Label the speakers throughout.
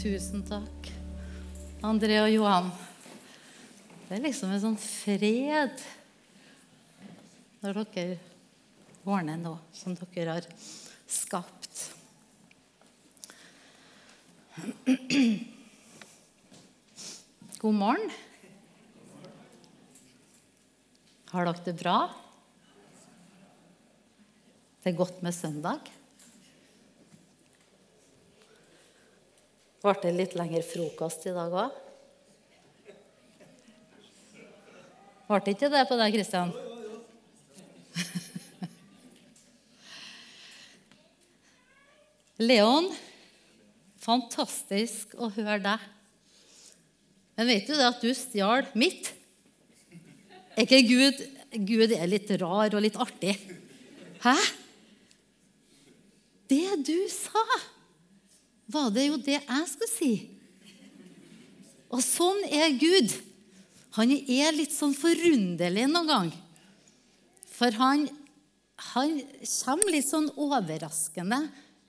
Speaker 1: Tusen takk, André og Johan. Det er liksom en sånn fred når dere ordner noe som dere har skapt. God morgen. Har dere det bra? Det er godt med søndag. Ble det litt lengre frokost i dag òg? Ble det ikke det på deg, Kristian? Leon, fantastisk å høre deg. Men vet du det at du stjal mitt? Er ikke Gud Gud er litt rar og litt artig? Hæ? Det du sa, var det jo det jeg skulle si. Og sånn er Gud. Han er litt sånn forunderlig noen gang. For han, han kommer litt sånn overraskende,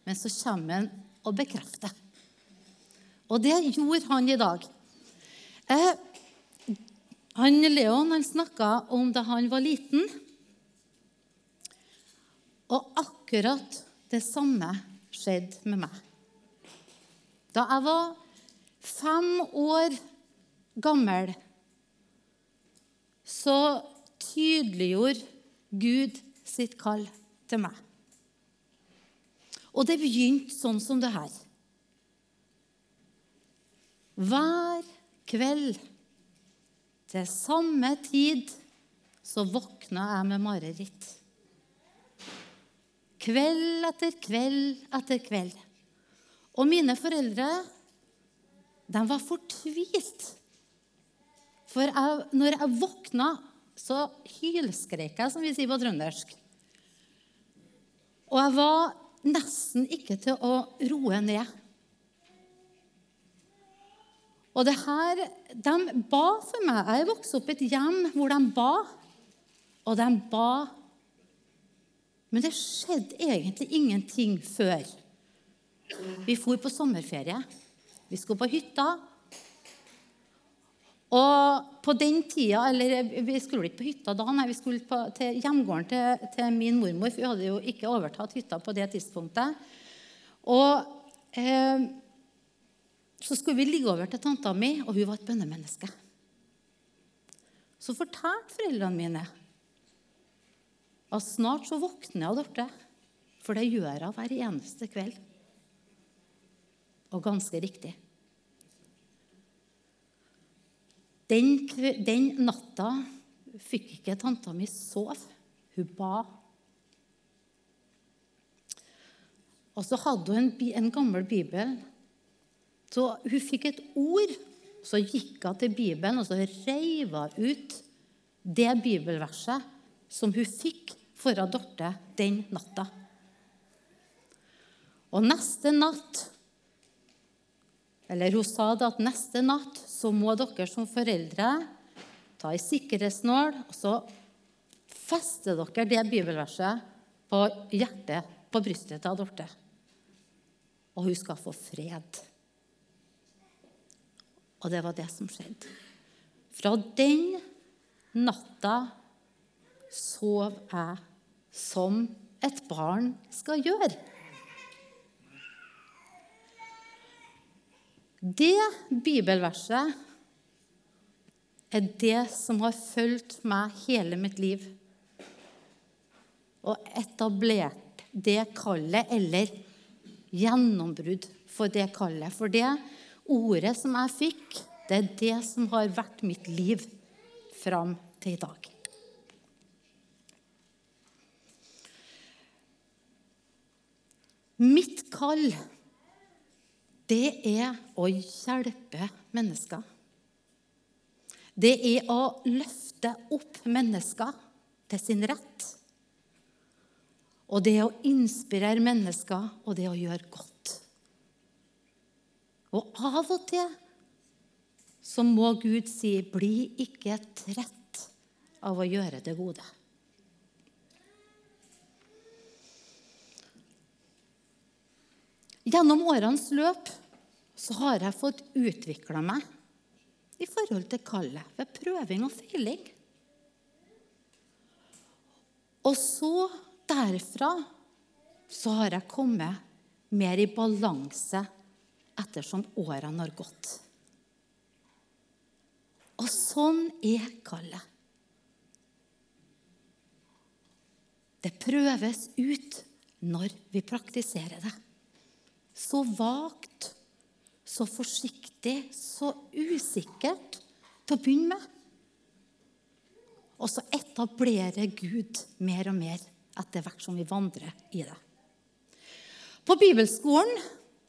Speaker 1: men så kommer han og bekrefter. Og det gjorde han i dag. Eh, han, Leon han snakka om da han var liten. Og akkurat det samme skjedde med meg. Da jeg var fem år gammel, så tydeliggjorde Gud sitt kall til meg. Og det begynte sånn som det her. Hver kveld til samme tid så våkna jeg med mareritt. Kveld etter kveld etter kveld. Og mine foreldre de var fortvilt. For jeg, når jeg våkna, så hylskrek jeg, som vi sier på trøndersk. Og jeg var nesten ikke til å roe ned. Og det her, De ba for meg. Jeg vokste opp i et hjem hvor de ba, og de ba. Men det skjedde egentlig ingenting før. Vi for på sommerferie. Vi skulle på hytta. Og på den tida, eller Vi skulle ikke på hytta da, nei, vi skulle på, til hjemgården til, til, min mormor. For vi hadde jo ikke overtatt hytta på det tidspunktet. Og eh, så skulle vi ligge over til tanta mi, og hun var et bønnemenneske. Så fortalte foreldrene mine at snart så våkner jeg av Dorte. For det gjør jeg hver eneste kveld. Og ganske riktig. Den, den natta fikk ikke tanta mi sove. Hun ba. Og så hadde hun en, en gammel bibel. Så hun fikk et ord, så gikk hun til Bibelen og så reiv ut det bibelverset som hun fikk fra Dorte den natta. Og neste natt Eller hun sa det at neste natt så må dere som foreldre ta ei sikkerhetsnål, og så fester dere det bibelverset på hjertet, på brystet til Dorte. Og hun skal få fred. Og det var det som skjedde. Fra den natta sov jeg som et barn skal gjøre. Det bibelverset er det som har fulgt meg hele mitt liv. Og etablert det kallet, eller gjennombrudd for det kallet. For det ordet som jeg fikk, det er det som har vært mitt liv fram til i dag. Mitt kall, det er å hjelpe mennesker. Det er å løfte opp mennesker til sin rett. Og det er å inspirere mennesker, og det er å gjøre godt. Og av og til så må Gud si, 'Bli ikke trett av å gjøre det gode'. Gjennom årenes løp så har jeg fått utvikla meg i forhold til kallet ved prøving og feiling. Og så derfra så har jeg kommet mer i balanse ettersom årene har gått. Og sånn er kallet. Det prøves ut når vi praktiserer det. Så vagt, så forsiktig, så usikkert til å begynne med. Og så etablerer Gud mer og mer etter hvert som vi vandrer i det. På bibelskolen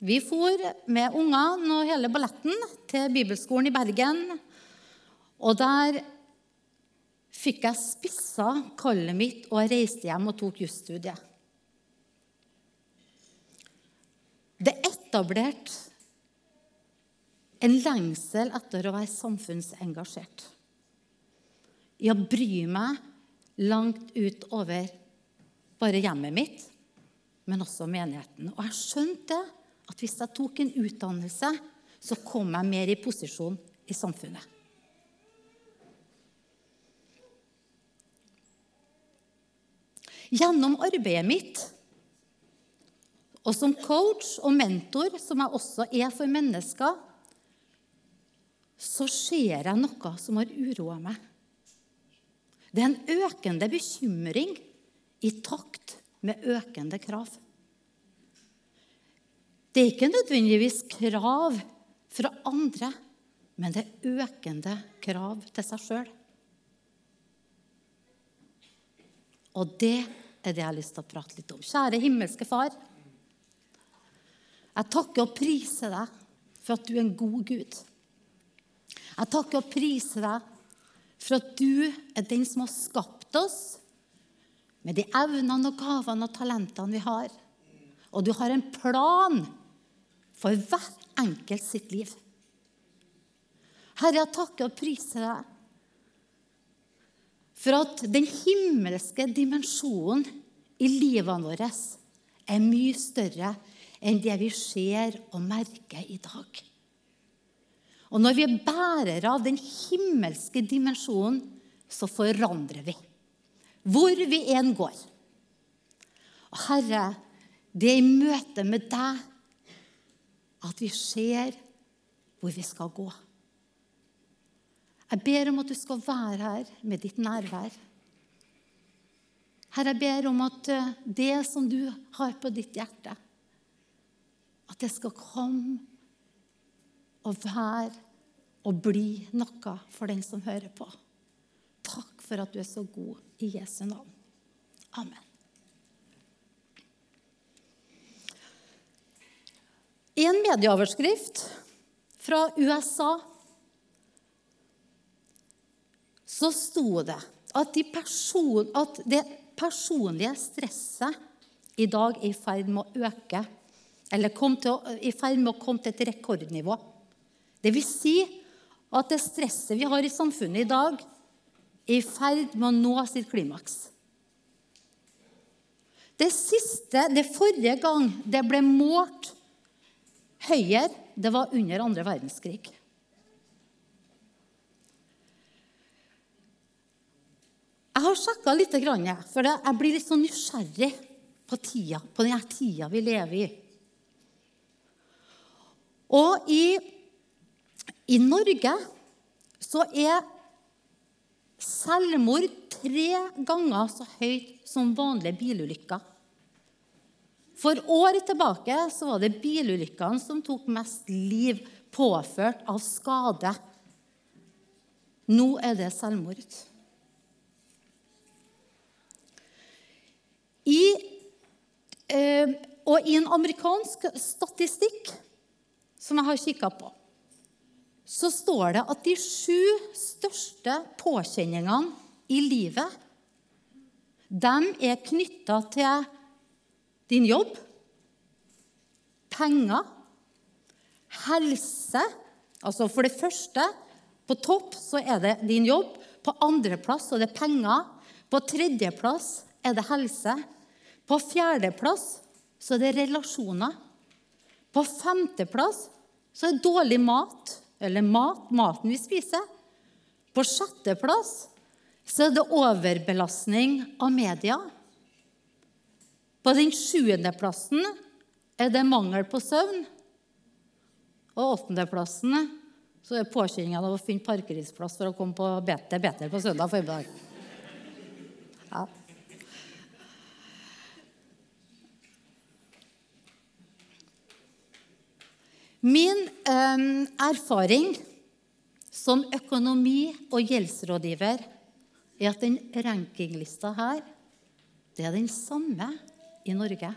Speaker 1: Vi for med ungene og hele balletten til bibelskolen i Bergen. Og der fikk jeg spissa kallet mitt, og reiste hjem og tok jusstudiet. Det etablerte en lengsel etter å være samfunnsengasjert. Å bry meg langt utover bare hjemmet mitt, men også menigheten. Og jeg skjønte at hvis jeg tok en utdannelse, så kom jeg mer i posisjon i samfunnet. Gjennom arbeidet mitt og som coach og mentor, som jeg også er for mennesker, så ser jeg noe som har uroa meg. Det er en økende bekymring i takt med økende krav. Det er ikke nødvendigvis krav fra andre, men det er økende krav til seg sjøl. Og det er det jeg har lyst til å prate litt om. Kjære himmelske Far. Jeg takker og priser deg for at du er en god Gud. Jeg takker og priser deg for at du er den som har skapt oss med de evnene og gavene og talentene vi har. Og du har en plan for hvert enkelt sitt liv. Herre, jeg takker og priser deg for at den himmelske dimensjonen i livene våre er mye større enn det vi ser og merker i dag. Og når vi er bærere av den himmelske dimensjonen, så forandrer vi. Hvor vi enn går. Og Herre, det er i møte med deg at vi ser hvor vi skal gå. Jeg ber om at du skal være her med ditt nærvær. Herre, jeg ber om at eh, det som du har på ditt hjerte, at det skal komme og være og bli noe for den som hører på. Takk for at du er så god i Jesu navn. Amen. I en medieoverskrift fra USA så sto det at, de person, at det personlige stresset i dag er i ferd med å øke. Eller til, i ferd med å komme til et rekordnivå. Det vil si at det stresset vi har i samfunnet i dag, er i ferd med å nå sitt klimaks. Det siste, det forrige gang det ble målt høyere, det var under andre verdenskrig. Jeg har sjekka litt, for jeg blir litt sånn nysgjerrig på, tida, på denne tida vi lever i. Og i, i Norge så er selvmord tre ganger så høyt som vanlige bilulykker. For år tilbake så var det bilulykkene som tok mest liv påført av skade. Nå er det selvmord. I, eh, og i en amerikansk statistikk som jeg har kikka på, så står det at de sju største påkjenningene i livet de er knytta til din jobb, penger, helse Altså for det første, på topp så er det din jobb. På andreplass er det penger. På tredjeplass er det helse. På fjerdeplass så er det relasjoner. På femteplass så er det dårlig mat, eller mat, maten vi spiser. På sjetteplass så er det overbelastning av media. På den sjuendeplassen er det mangel på søvn. Og åttendeplassen så er påkjenninga av å finne parkeringsplass for å komme på bete på søndag formiddag. Min eh, erfaring som økonomi- og gjeldsrådgiver er at den rankinglista her det er den samme i Norge.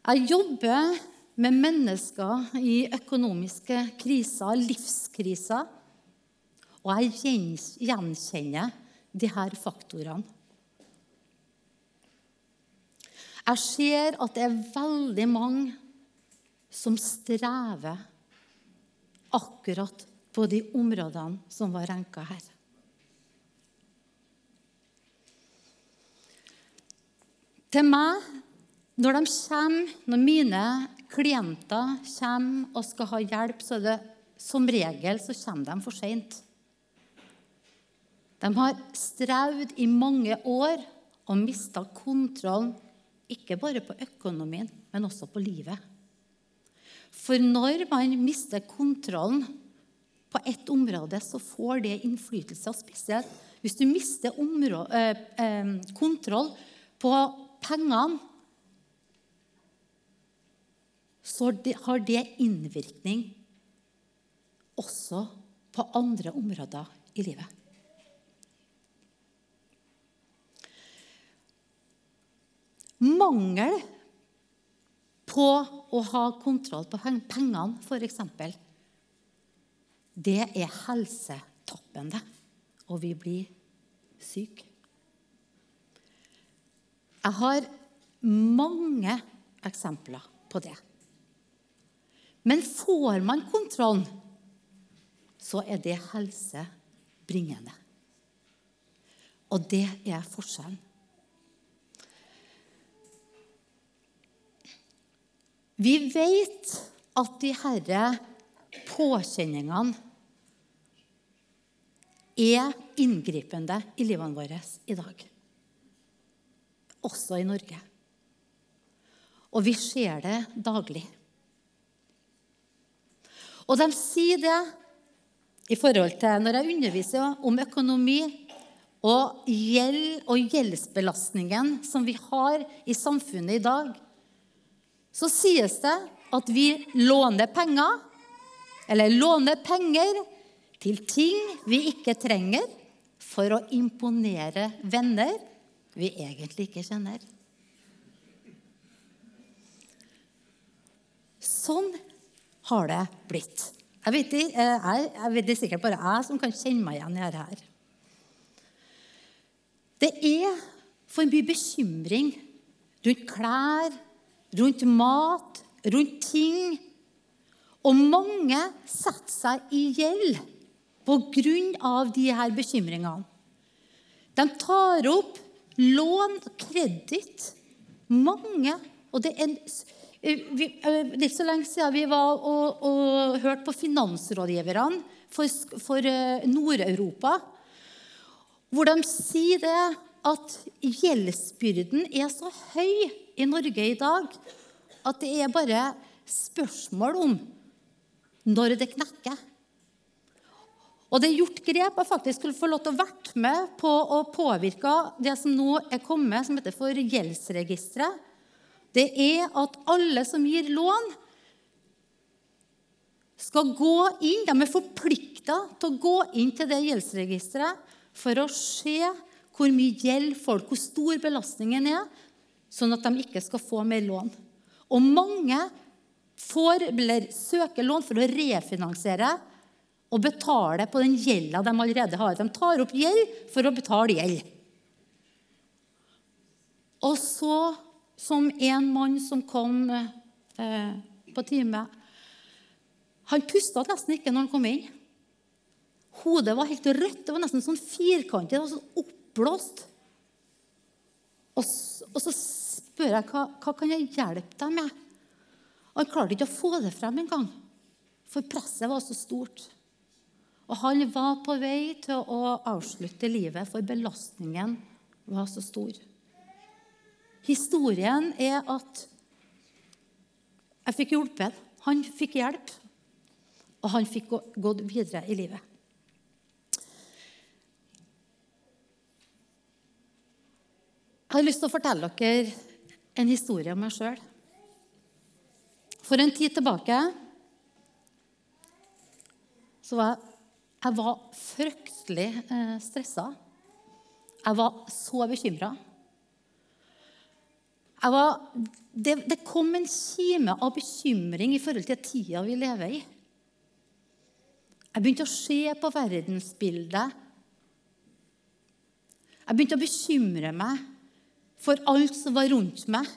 Speaker 1: Jeg jobber med mennesker i økonomiske kriser, livskriser. Og jeg gjenkjenner de her faktorene. Jeg ser at det er veldig mange som strever akkurat på de områdene som var renka her. Til meg, når de kommer, når mine klienter kommer og skal ha hjelp, så er det som regel så kommer de for seint. De har strevd i mange år og mista kontrollen, ikke bare på økonomien, men også på livet. For når man mister kontrollen på ett område, så får det innflytelse. Spesielt hvis du mister eh, eh, kontroll på pengene, så har det innvirkning også på andre områder i livet. Mangel på å ha kontroll på pengene, f.eks., det er helsetappende, og vi blir syke. Jeg har mange eksempler på det. Men får man kontrollen, så er det helsebringende. Og det er forskjellen. Vi vet at de herre påkjenningene er inngripende i livene våre i dag. Også i Norge. Og vi ser det daglig. Og de sier det i forhold til når jeg underviser om økonomi og gjeld og gjeldsbelastningen som vi har i samfunnet i dag, så sies det at vi låner penger, eller låner penger til ting vi ikke trenger, for å imponere venner vi egentlig ikke kjenner. Sånn har det blitt. Jeg vet, jeg, jeg vet Det er sikkert bare jeg som kan kjenne meg igjen i dette. Det er for mye bekymring rundt klær, rundt mat, rundt ting. Og mange setter seg i gjeld pga. de her bekymringene. De tar opp lån og kreditt. Mange. Og det er Eh, eh, ikke så lenge siden vi var og, og hørte på finansrådgiverne for, for eh, Nord-Europa. Hvor de sier det at gjeldsbyrden er så høy i Norge i dag at det er bare spørsmål om når det knekker. Og det er gjort grep. Jeg faktisk skulle få lov til å være med på å påvirke det som nå er kommet, som heter for gjeldsregisteret det er at alle som gir lån, skal gå inn De er forplikta til å gå inn til det gjeldsregisteret for å se hvor mye gjeld folk, hvor stor belastningen er, sånn at de ikke skal få mer lån. Og mange får, søker lån for å refinansiere og betale på den gjelda de allerede har. De tar opp gjeld for å betale gjeld. Og så som en mann som kom eh, på time. Han pusta nesten ikke når han kom inn. Hodet var helt rødt. Det var nesten sånn firkantet. Sånn oppblåst. Og, og, så spør jeg hva, hva kan jeg hjelpe deg med. Han klarte ikke å få det frem engang, for presset var så stort. Og han var på vei til å avslutte livet, for belastningen var så stor. Historien er at jeg fikk hjulpet. Han fikk hjelp, og han fikk gått videre i livet. Jeg har lyst til å fortelle dere en historie om meg sjøl. For en tid tilbake så var jeg, jeg var fryktelig eh, stressa. Jeg var så bekymra. Det, det, kom en kime av bekymring i forhold til tida vi lever i. Jeg begynte å se på verdensbildet. Jeg begynte å bekymre meg for alt som var rundt meg.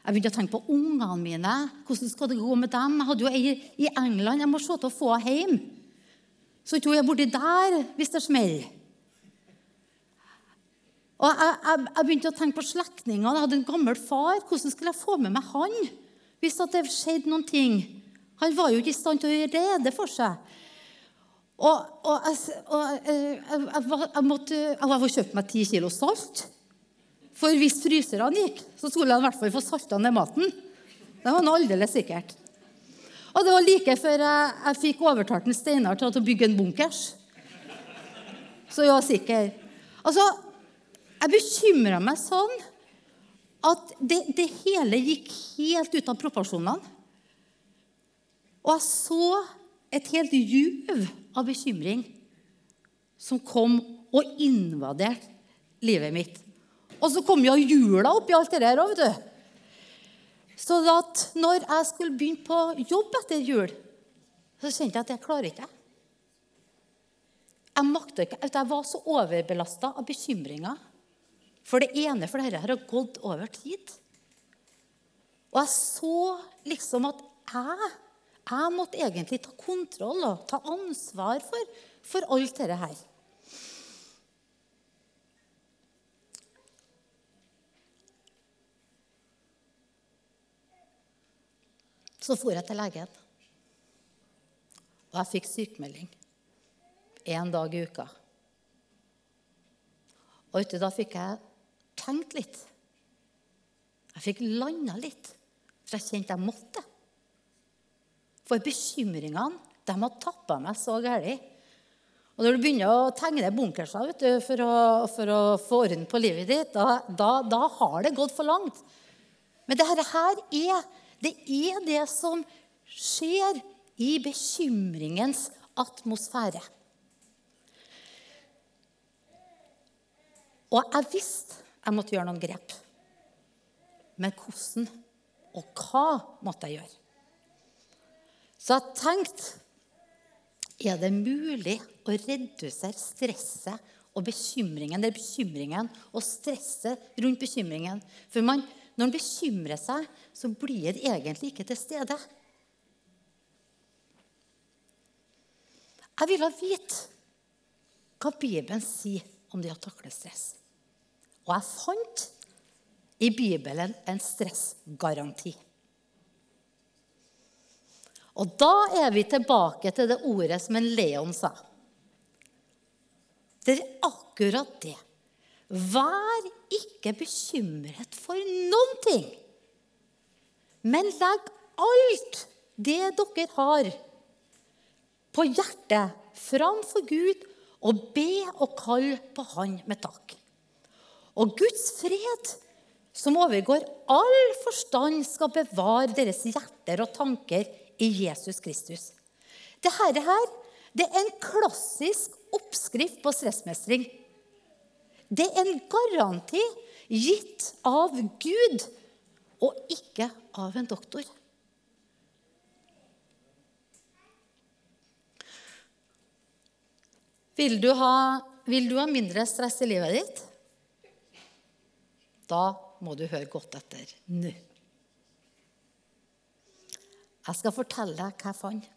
Speaker 1: Jeg begynte å tenke på ungene mine. Hvordan skal det gå med dem? Jeg hadde jo ei i England. Jeg må se til å få henne hjem. Så ikke hun er borti der hvis det smeller. Og jeg, jeg, jeg, begynte å tenke på slektningene. Jeg hadde en gammel far. Hvordan skulle jeg få med meg han hvis det skjedde noen ting? Han var jo ikke i stand til å gjøre rede for seg. Og, og, jeg, og jeg, jeg, måtte, jeg var kjøpt meg ti kilo salt. For hvis fryserne gikk, så skulle han i hvert fall få salta ned maten. Det var noe aldeles sikkert. Og det var like før jeg, jeg fikk overtalt en Steinar til å bygge en bunkers. Så jeg var sikker. Altså, jeg bekymra meg sånn at det, det, hele gikk helt ut av proporsjonene. Og jeg så et helt juv av bekymring som kom og invaderte livet mitt. Og så kom jo jula oppi alt det der òg, vet du. Så at når jeg skulle begynne på jobb etter jul, så kjente jeg at jeg klarer ikke. Jeg makta ikke. Jeg var så overbelasta av bekymringer. For det ene for dette har gått over tid. Og jeg så liksom at jeg, jeg måtte egentlig ta kontroll og ta ansvar for, for alt dette her. Så for jeg til legen. Og jeg fikk sykemelding én dag i uka. Og vet du, da fikk jeg tenkt litt. Jeg fikk landa litt, for jeg kjente jeg måtte. For bekymringene de hadde tappa meg så galt. Og når du begynner å tegne bunkerser du, for, å, for, å, få orden på livet ditt, da, da, da har det gått for langt. Men dette her er det er det som skjer i bekymringens atmosfære. Og jeg visste jeg måtte gjøre noen grep. Men hvordan og hva måtte jeg gjøre? Så jeg tenkte er det mulig å redusere stresset og bekymringen, det er bekymringen og stresset rundt bekymringen? For man når man bekymrer seg, så blir det egentlig ikke til stede. Jeg ville vite hva Bibelen sier om det å takle stress. Og jeg fant i Bibelen en stressgaranti. Og da er vi tilbake til det ordet som en Leon sa. Det er akkurat det. Vær ikke bekymret for noen ting, men legg alt det dere har, på hjertet framfor Gud og be og kall på Han med takk. Og Guds fred, som overgår all forstand, skal bevare deres hjerter og tanker i Jesus Kristus. Dette her, det er en klassisk oppskrift på stressmestring. Det er en garanti gitt av Gud og ikke av en doktor. Vil du, ha, vil du ha mindre stress i livet ditt? Da må du høre godt etter nå. Jeg skal fortelle deg hva jeg fant.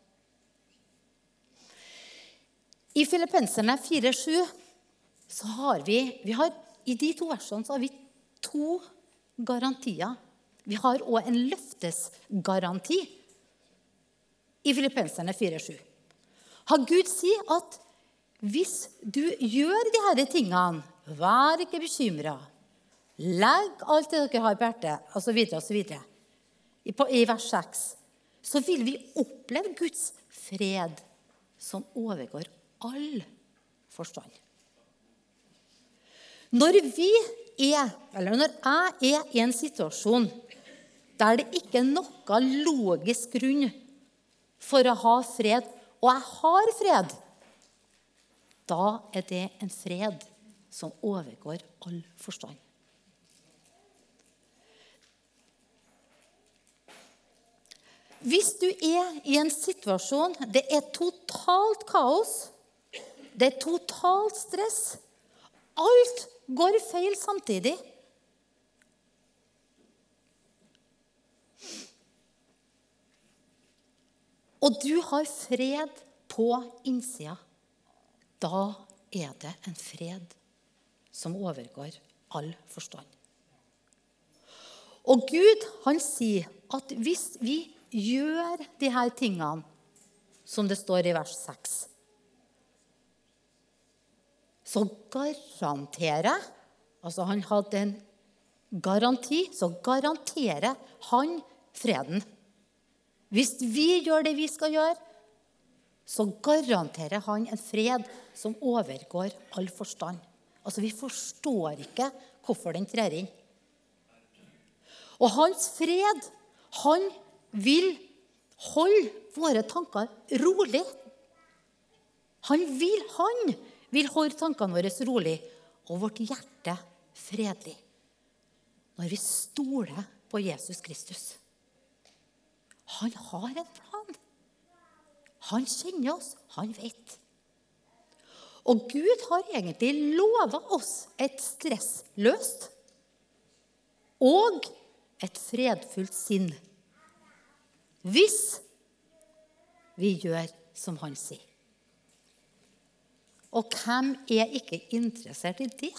Speaker 1: I Filippenserne 4,7 så har vi, vi har, I de to versene så har vi to garantier Vi har òg en løftesgaranti i Filippenserne 4,7. Har Gud sier at hvis du gjør de disse tingene, vær ikke bekymra, legg alt det dere har på hjertet, osv., osv. I vers 6 så vil vi oppleve Guds fred som overgår all forstand. Når vi er, eller når jeg er i en situasjon der det ikke er noe logisk grunn for å ha fred, og jeg har fred, da er det en fred som overgår all forstand. Hvis du er i en situasjon det er totalt kaos, det er totalt stress, alt går feil samtidig Og du har fred på innsida. Da er det en fred som overgår all forstand. Og Gud han sier at hvis vi gjør de her tingene som det står i vers 6, så garanterer Altså, han hadde en garanti, så garanterer han freden. Hvis vi gjør det vi skal gjøre, så garanterer han en fred som overgår all forstand. Altså, Vi forstår ikke hvorfor den trer inn. Og hans fred, han vil holde våre tanker rolig. Han vil, han vil holde tankene våre rolig og vårt hjerte fredelig når vi stoler på Jesus Kristus. Han har en plan. Han kjenner oss, han vet. Og Gud har egentlig lova oss et stressløst og et fredfullt sinn hvis vi gjør som han sier. Og hvem er ikke interessert i det?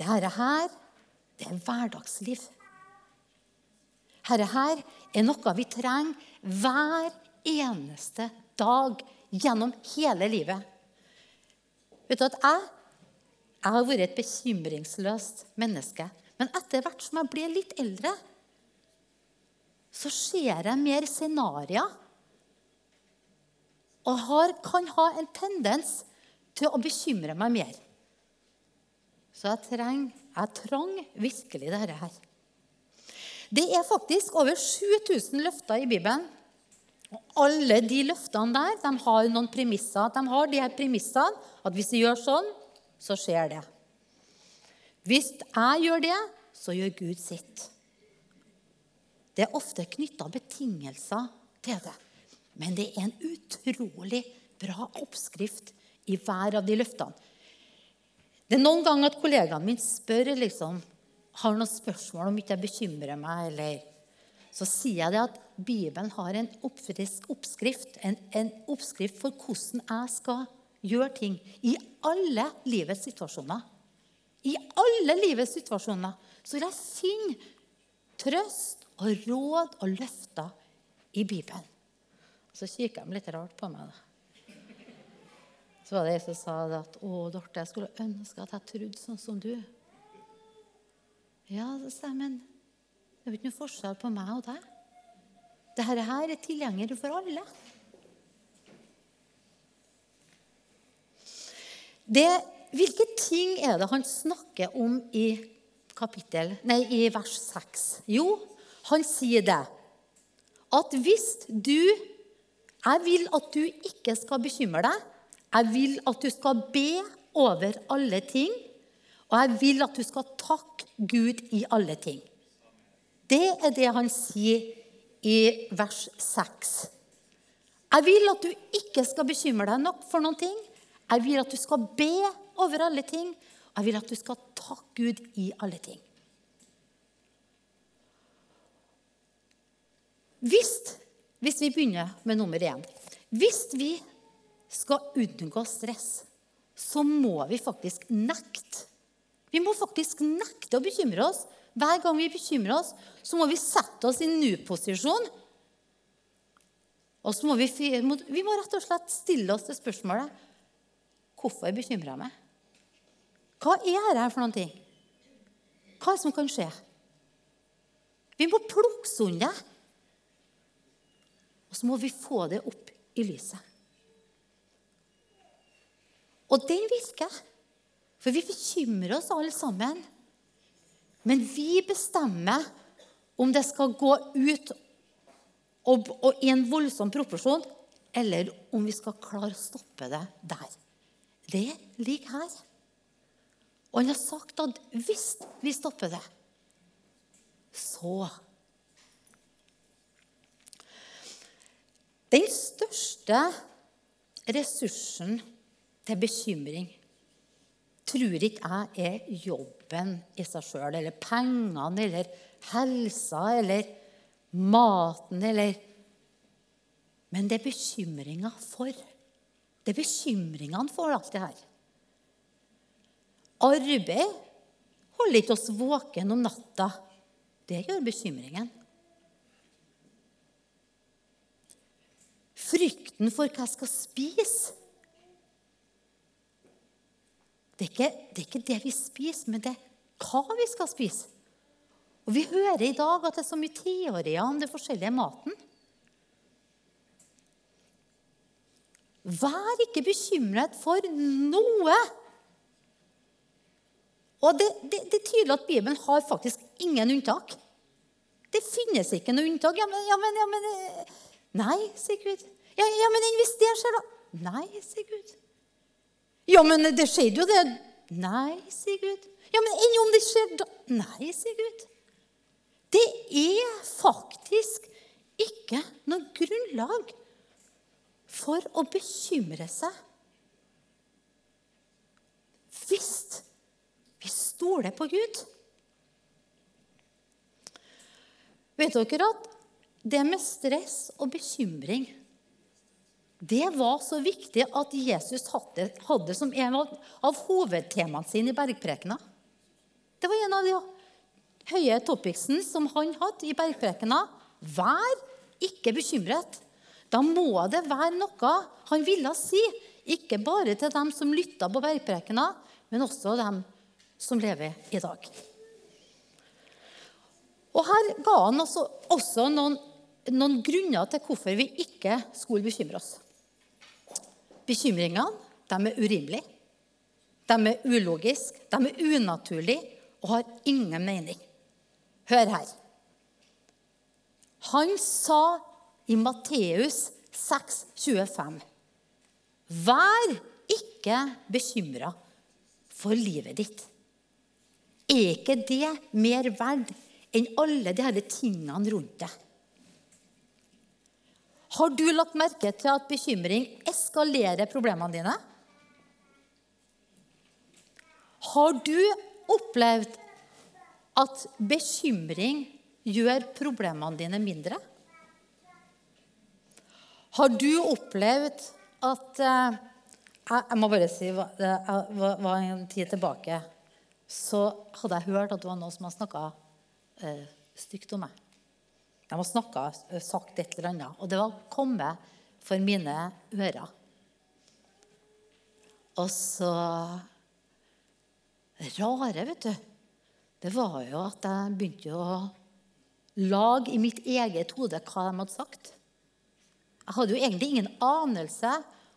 Speaker 1: Dette her, det er hverdagsliv. Dette her er noe vi trenger hver eneste dag gjennom hele livet. Vet du at jeg, jeg har vært et bekymringsløst menneske. Men etter hvert som jeg blir litt eldre, så ser jeg mer scenarioer. Og har, kan ha en tendens til å bekymre meg mer. Så jeg, treng, jeg trang virkelig dette her. Det er faktisk over 7000 løfter i Bibelen. Og alle de løftene der de har noen premisser. De har de her premissene at hvis jeg gjør sånn, så skjer det. Hvis jeg gjør det, så gjør Gud sitt. Det er ofte knytta betingelser til det. Men det er en utrolig bra oppskrift i hver av de løftene. Det er noen ganger at kollegaen min spør liksom, har noen spørsmål om ikke jeg bekymrer meg. eller... Så sier jeg det at Bibelen har en oppskrift, en, en oppskrift for hvordan jeg skal gjøre ting i alle livets situasjoner. I alle livets situasjoner så vil jeg finne trøst og råd og løfter i Bibelen. Så kikka de litt rart på meg. da. Så var det ei som sa at 'Å, Dorte, jeg skulle ønske at jeg trodde sånn som du'. Ja, så sa jeg, men det er jo ikke noe forskjell på meg og deg. Dette her er tilgjengelig for alle. Det, hvilke ting er det han snakker om i, kapittel, nei, i vers 6? Jo, han sier det at hvis du Jeg vil at du ikke skal bekymre deg. Jeg vil at du skal be over alle ting. Og jeg vil at du skal takke Gud i alle ting. Det er det han sier i vers 6. Jeg vil at du ikke skal bekymre deg nok for noen ting. Jeg vil at du skal be over alle ting. Og jeg vil at du skal takke Gud i alle ting. Hvis, hvis vi begynner med nummer én Hvis vi skal unngå stress, så må vi faktisk nekte. Vi må faktisk nekte å bekymre oss Hver gang vi bekymrer oss, så må vi sette oss i nu-posisjon. Og så må vi, vi må rett og slett stille oss det spørsmålet Hvorfor bekymrer jeg meg? Hva er dette for noen ting? Hva er det som kan skje? Vi må plukke sundet. Og så må vi få det opp i lyset. Og den virker. For vi bekymrer oss alle sammen. Men vi bestemmer om det skal gå ut og, og i en voldsom proporsjon, eller om vi skal klare å stoppe det der. Det ligger her. Og han har sagt at hvis vi stopper det, så Den største ressursen til bekymring tror ikke jeg er jobben i seg sjøl, eller pengene, eller helsa, eller maten, eller Men det er bekymringa for. Det er bekymringene for alt det her. Arbeid holder ikke oss våken om natta. Det gjør bekymringen. Frykten for hva jeg skal spise. Det er, ikke, det er ikke det vi spiser, men det er hva vi skal spise. Og Vi hører i dag at det er så mye teorier om det forskjellige maten. Vær ikke bekymret for noe. Og det, det, det, er tydelig at Bibelen har faktisk ingen unntak. Det finnes ikke noe unntak. Ja, men, ja, men, ja, men Nei, sier Gud. Ja, ja, men det skjer, da? Nei, sier Gud. Ja, men det skjedde jo, det. Nei, sier Gud. Ja, men enn om det skjer, da? Nei, sier Gud. Det er faktisk ikke noe grunnlag for å bekymre seg. Hvis vi stoler på Gud. Vet dere at det med stress og bekymring det var så viktig at Jesus hadde, hadde som en av, av hovedtemaene sine i bergprekena. Det var en av de høye topicsene som han hadde i bergprekena. Vær ikke bekymret. Da må det være noe han ville si, ikke bare til dem som lytta på bergprekena, men også dem som lever i dag. Og Her ga han også, også noen, noen, grunner til hvorfor vi ikke skulle bekymre oss. Bekymringene de er urimelige, de er ulogiske, de er unaturlige og har ingen mening. Hør her. Han sa i Matteus 6, 25, Vær ikke bekymra for livet ditt. Er ikke det mer verdt enn alle disse tingene rundt deg? Har du lagt merke til at bekymring eskalerer problemene dine? Har du opplevd at bekymring gjør problemene dine mindre? Har du opplevd at eh, Jeg må bare si det var en tid tilbake så hadde jeg hørt at det var noen som hadde snakka eh, stygt om meg. De har snakket, eh, sagt et eller annet. Og det var kommet for mine ører. Og så rare, vet du, det var jo at jeg begynte å lage i mitt eget hode hva de hadde sagt. Jeg hadde jo egentlig ingen anelse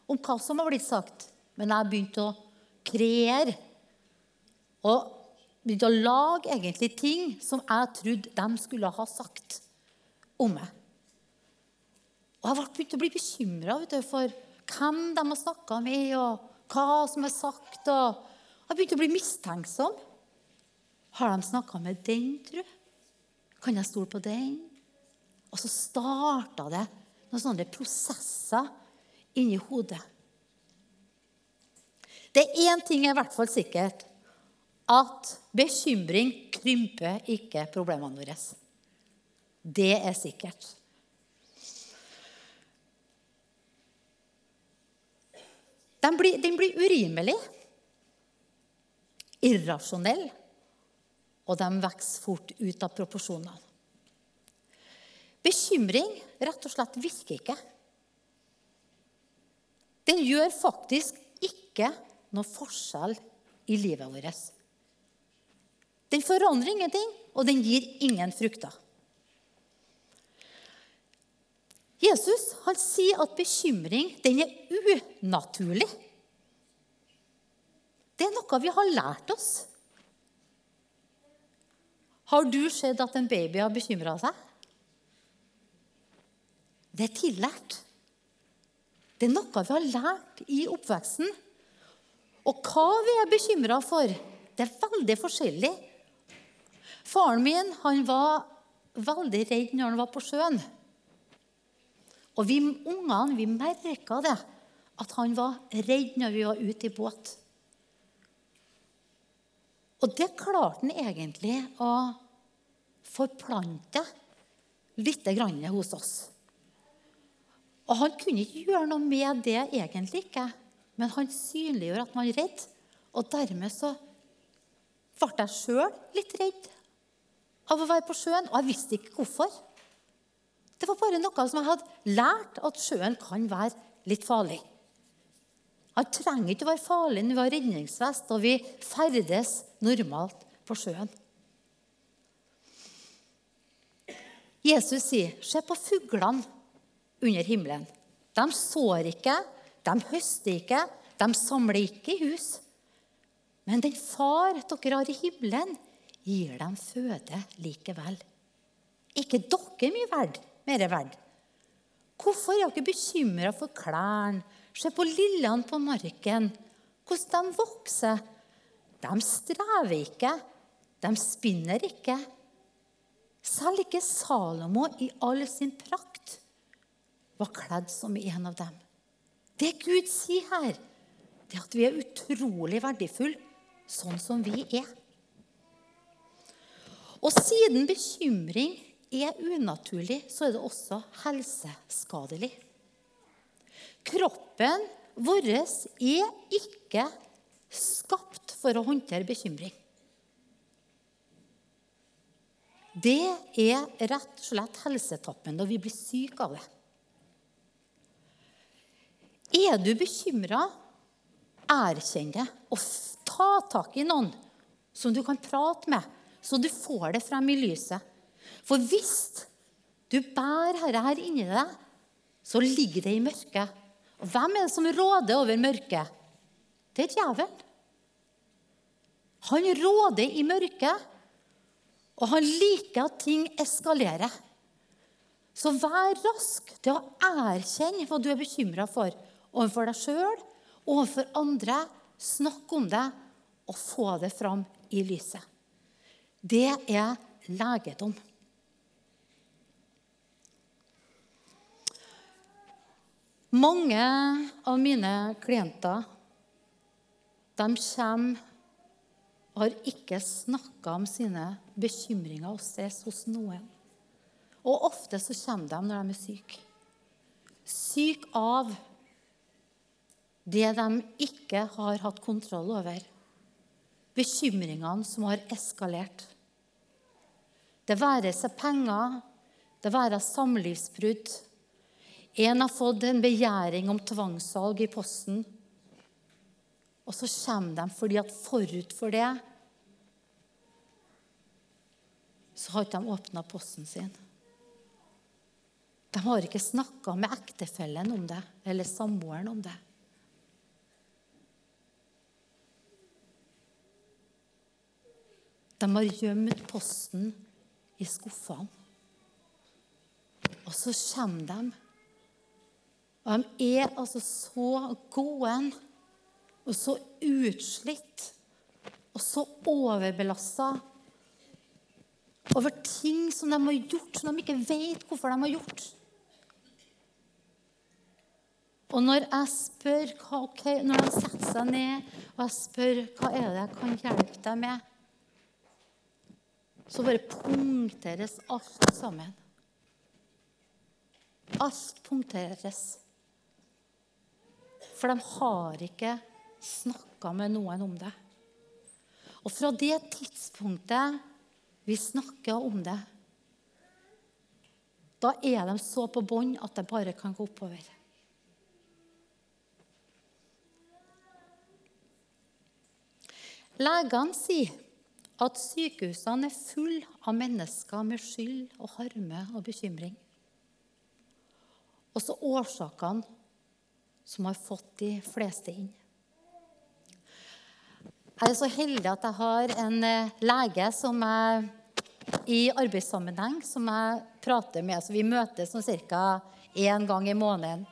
Speaker 1: om hva som var blitt sagt, men jeg begynte å kreere og begynte å lage egentlig ting som jeg trodde de skulle ha sagt om meg. Og jeg begynte å bli bekymra for hvem de har snakka med, og hva som er sagt. Jeg begynte å bli mistenksom. Har de snakka med den, tru? Kan jeg stole på den? Og så starta det noen sånne prosesser inni hodet. Det er én ting er i hvert fall sikkert at bekymring krymper ikke problemene våre. Det er sikkert. Den blir, den blir urimelig, irrasjonell og de vokser fort ut av proporsjonene. Bekymring rett og slett virker ikke. Den gjør faktisk ikke noe forskjell i livet vårt. Den forandrer ingenting, og den gir ingen frukter. Jesus han sier at bekymring den er unaturlig. Det er noe vi har lært oss. Har du sett at en baby har bekymra seg? Det er tillært. Det er noe vi har lært i oppveksten. Og hva vi er bekymra for, det er veldig forskjellig. Faren min han var veldig redd når han var på sjøen. Og vi ungene vi merka det, at han var redd når vi var ute i båt. Og det klarte han egentlig å forplante litt hos oss. Og han kunne ikke gjøre noe med det egentlig ikke, men han synliggjør at man er redd. Og dermed så ble jeg sjøl litt redd av å være på sjøen, og jeg visste ikke hvorfor. Det var bare noe som jeg hadde lært, at sjøen kan være litt farlig. Han trenger ikke å være farlig når vi har redningsvest og vi ferdes normalt på sjøen. Jesus sier, 'Se på fuglene under himmelen. De sår ikke, de høster ikke, de samler ikke i hus. Men den far dere har i himmelen, gir dem føde likevel. ikke dere mye verd, mer verd? Hvorfor er dere bekymra for klærne? Se på lillene på marken, hvordan de vokser. De strever ikke, de spinner ikke. Selv ikke Salomo i all sin prakt var kledd som en av dem. Det Gud sier her, det er at vi er utrolig verdifulle sånn som vi er. Og siden bekymring er unaturlig, så er det også helseskadelig. Kroppen vår er ikke skapt for å håndtere bekymring. Det er rett og slett helsetappen når vi blir syke av det. Er du bekymra, erkjenn det og ta tak i noen som du kan prate med, så du får det frem i lyset. For hvis du bærer Herre her inni deg, så ligger det i mørket. Og hvem er det som råder over mørket? Det er djevelen. Han råder i mørket, og han liker at ting eskalerer. Så vær rask til å erkjenne hva du er bekymra for overfor deg sjøl, overfor andre. Snakk om det og få det fram i lyset. Det er legedom. Mange av mine klienter de kommer og har ikke snakka om sine bekymringer og stress hos noen. Og ofte så kommer de når de er syke. Syke av det de ikke har hatt kontroll over. Bekymringene som har eskalert. Det være seg penger, det være samlivsbrudd. En har fått en begjæring om tvangssalg i posten. Og så kommer de fordi at forut for det så har ikke de åpna posten sin. De har ikke snakka med ektefellen om det eller samboeren om det. De har gjemt posten i skuffene. Og så kommer de. Og de er altså så gåen og så utslitt og så overbelasta over ting som de har gjort, som de ikke vet hvorfor de har gjort. Og når jeg spør, okay, når de setter seg ned og jeg spør hva er det jeg kan hjelpe deg med, så bare punkteres alt sammen. Alt punkteres. For de har ikke snakka med noen om det. Og fra det tidspunktet vi snakker om det, da er de så på bånn at det bare kan gå oppover. Legene sier at sykehusene er fulle av mennesker med skyld og harme og bekymring. Også årsakene som har fått de fleste inn. Jeg er så heldig at jeg har en eh, lege som jeg i arbeidssammenheng som jeg prater med. Så vi møtes sånn ca. én gang i måneden.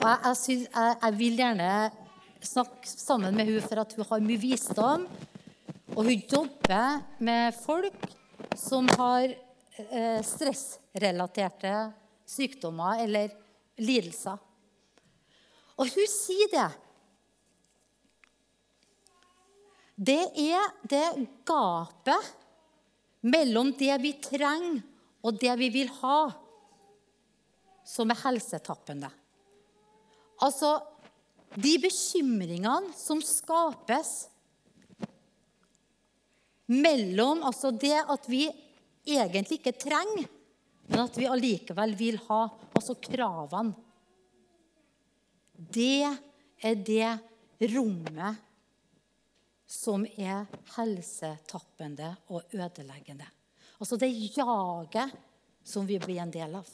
Speaker 1: Og jeg, jeg, synes, jeg, jeg vil gjerne snakke sammen med henne for at hun har mye visdom. Og hun jobber med folk som har eh, stressrelaterte sykdommer eller lidelser. Og hun sier det. Det er det gapet mellom det vi trenger, og det vi vil ha, som er helsetappende. Altså de bekymringene som skapes mellom altså det at vi egentlig ikke trenger, men at vi allikevel vil ha, altså kravene. Det er det rommet som er helsetappende og ødeleggende. Altså det jaget som vi blir en del av.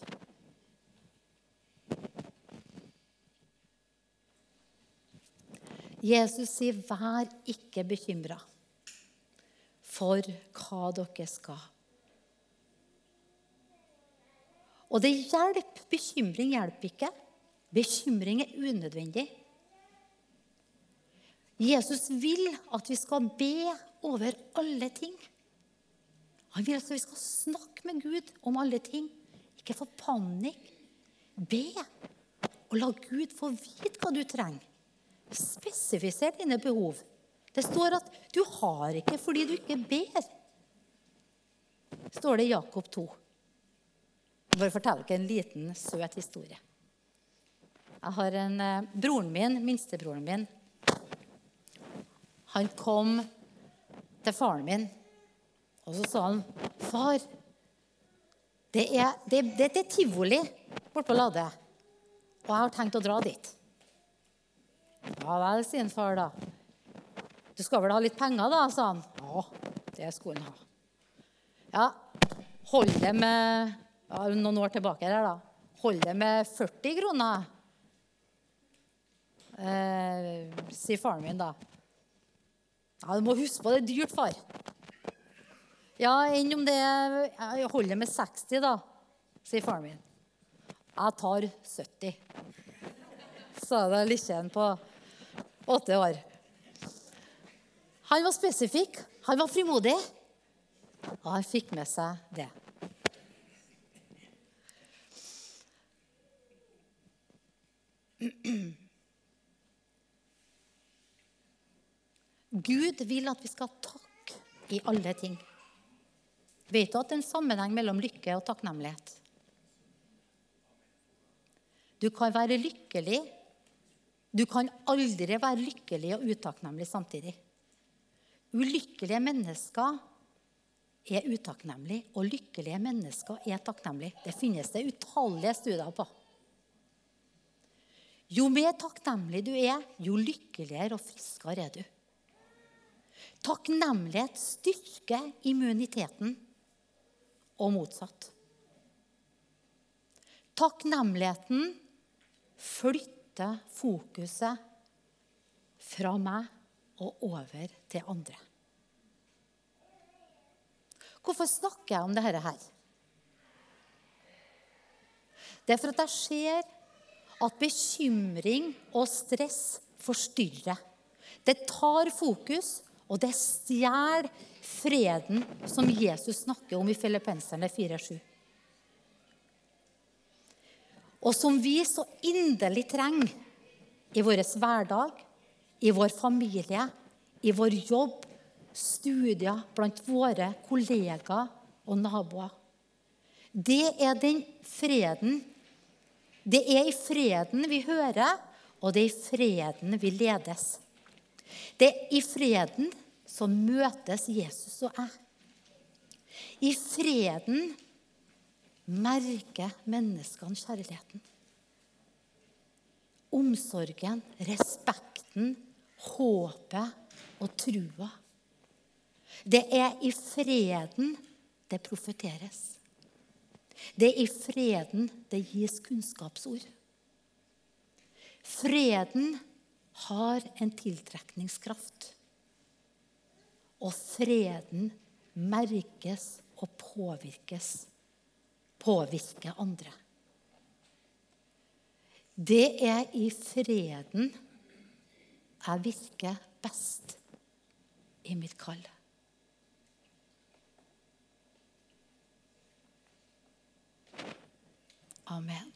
Speaker 1: Jesus sier, 'Vær ikke bekymra' for hva dere skal. Og det hjelper. Bekymring hjelper ikke. Bekymring er unødvendig. Jesus vil at vi skal be over alle ting. Han vil at vi skal snakke med Gud om alle ting. Ikke få panikk. Be, og la Gud få vite hva du trenger. Spesifiser dine behov. Det står at du har ikke fordi du ikke ber. står det i Jakob 2. Jeg bare forteller dere en liten, søt historie. Jeg har en eh, Broren min, minstebroren min, han kom til faren min, og så sa han, 'Far, det er, det, det, det er tivoli borte på Lade, og jeg har tenkt å dra dit.' Ja vel, sier far da. Du skal vel ha litt penger, da, sa han. Ja, det skulle han ha. Ja, hold det med ja, Noen år tilbake der, da. Hold det med 40 kroner, eh, sier faren min da. Ja, Du må huske på det er dyrt, far. Ja, enn om det Jeg holder med 60, da, sier faren min. Jeg tar 70, sa det lille'n på åtte år. Han var spesifikk, han var frimodig, og han fikk med seg det. Gud vil at vi skal takke i alle ting. Vet du at det er en sammenheng mellom lykke og takknemlighet? Du kan være lykkelig. Du kan aldri være lykkelig og utakknemlig samtidig. Ulykkelige mennesker er utakknemlige, og lykkelige mennesker er takknemlige. Det finnes det utallige studier på. Jo mer takknemlig du er, jo lykkeligere og friskere er du. Takknemlighet styrker immuniteten, og motsatt. Takknemligheten flytter fokuset fra meg og over til andre. Hvorfor snakker jeg om dette her? Det er for at jeg ser at bekymring og stress forstyrrer. Det tar fokus, og det stjeler freden som Jesus snakker om i Filippenserne 4,7. Og som vi så inderlig trenger i vår hverdag, i vår familie, i vår jobb, studier, blant våre kollegaer og naboer. Det er den freden Det er i freden vi hører, og det er i freden vi ledes. Det er i freden som møtes Jesus og jeg. I freden merker menneskene kjærligheten. Omsorgen, respekten, håpet og trua. Det er i freden det profeteres. Det er i freden det gis kunnskapsord. Freden har en tiltrekningskraft. Og freden merkes og påvirkes. Påvirker andre. Det er i freden jeg virker best i mitt kall. Amen.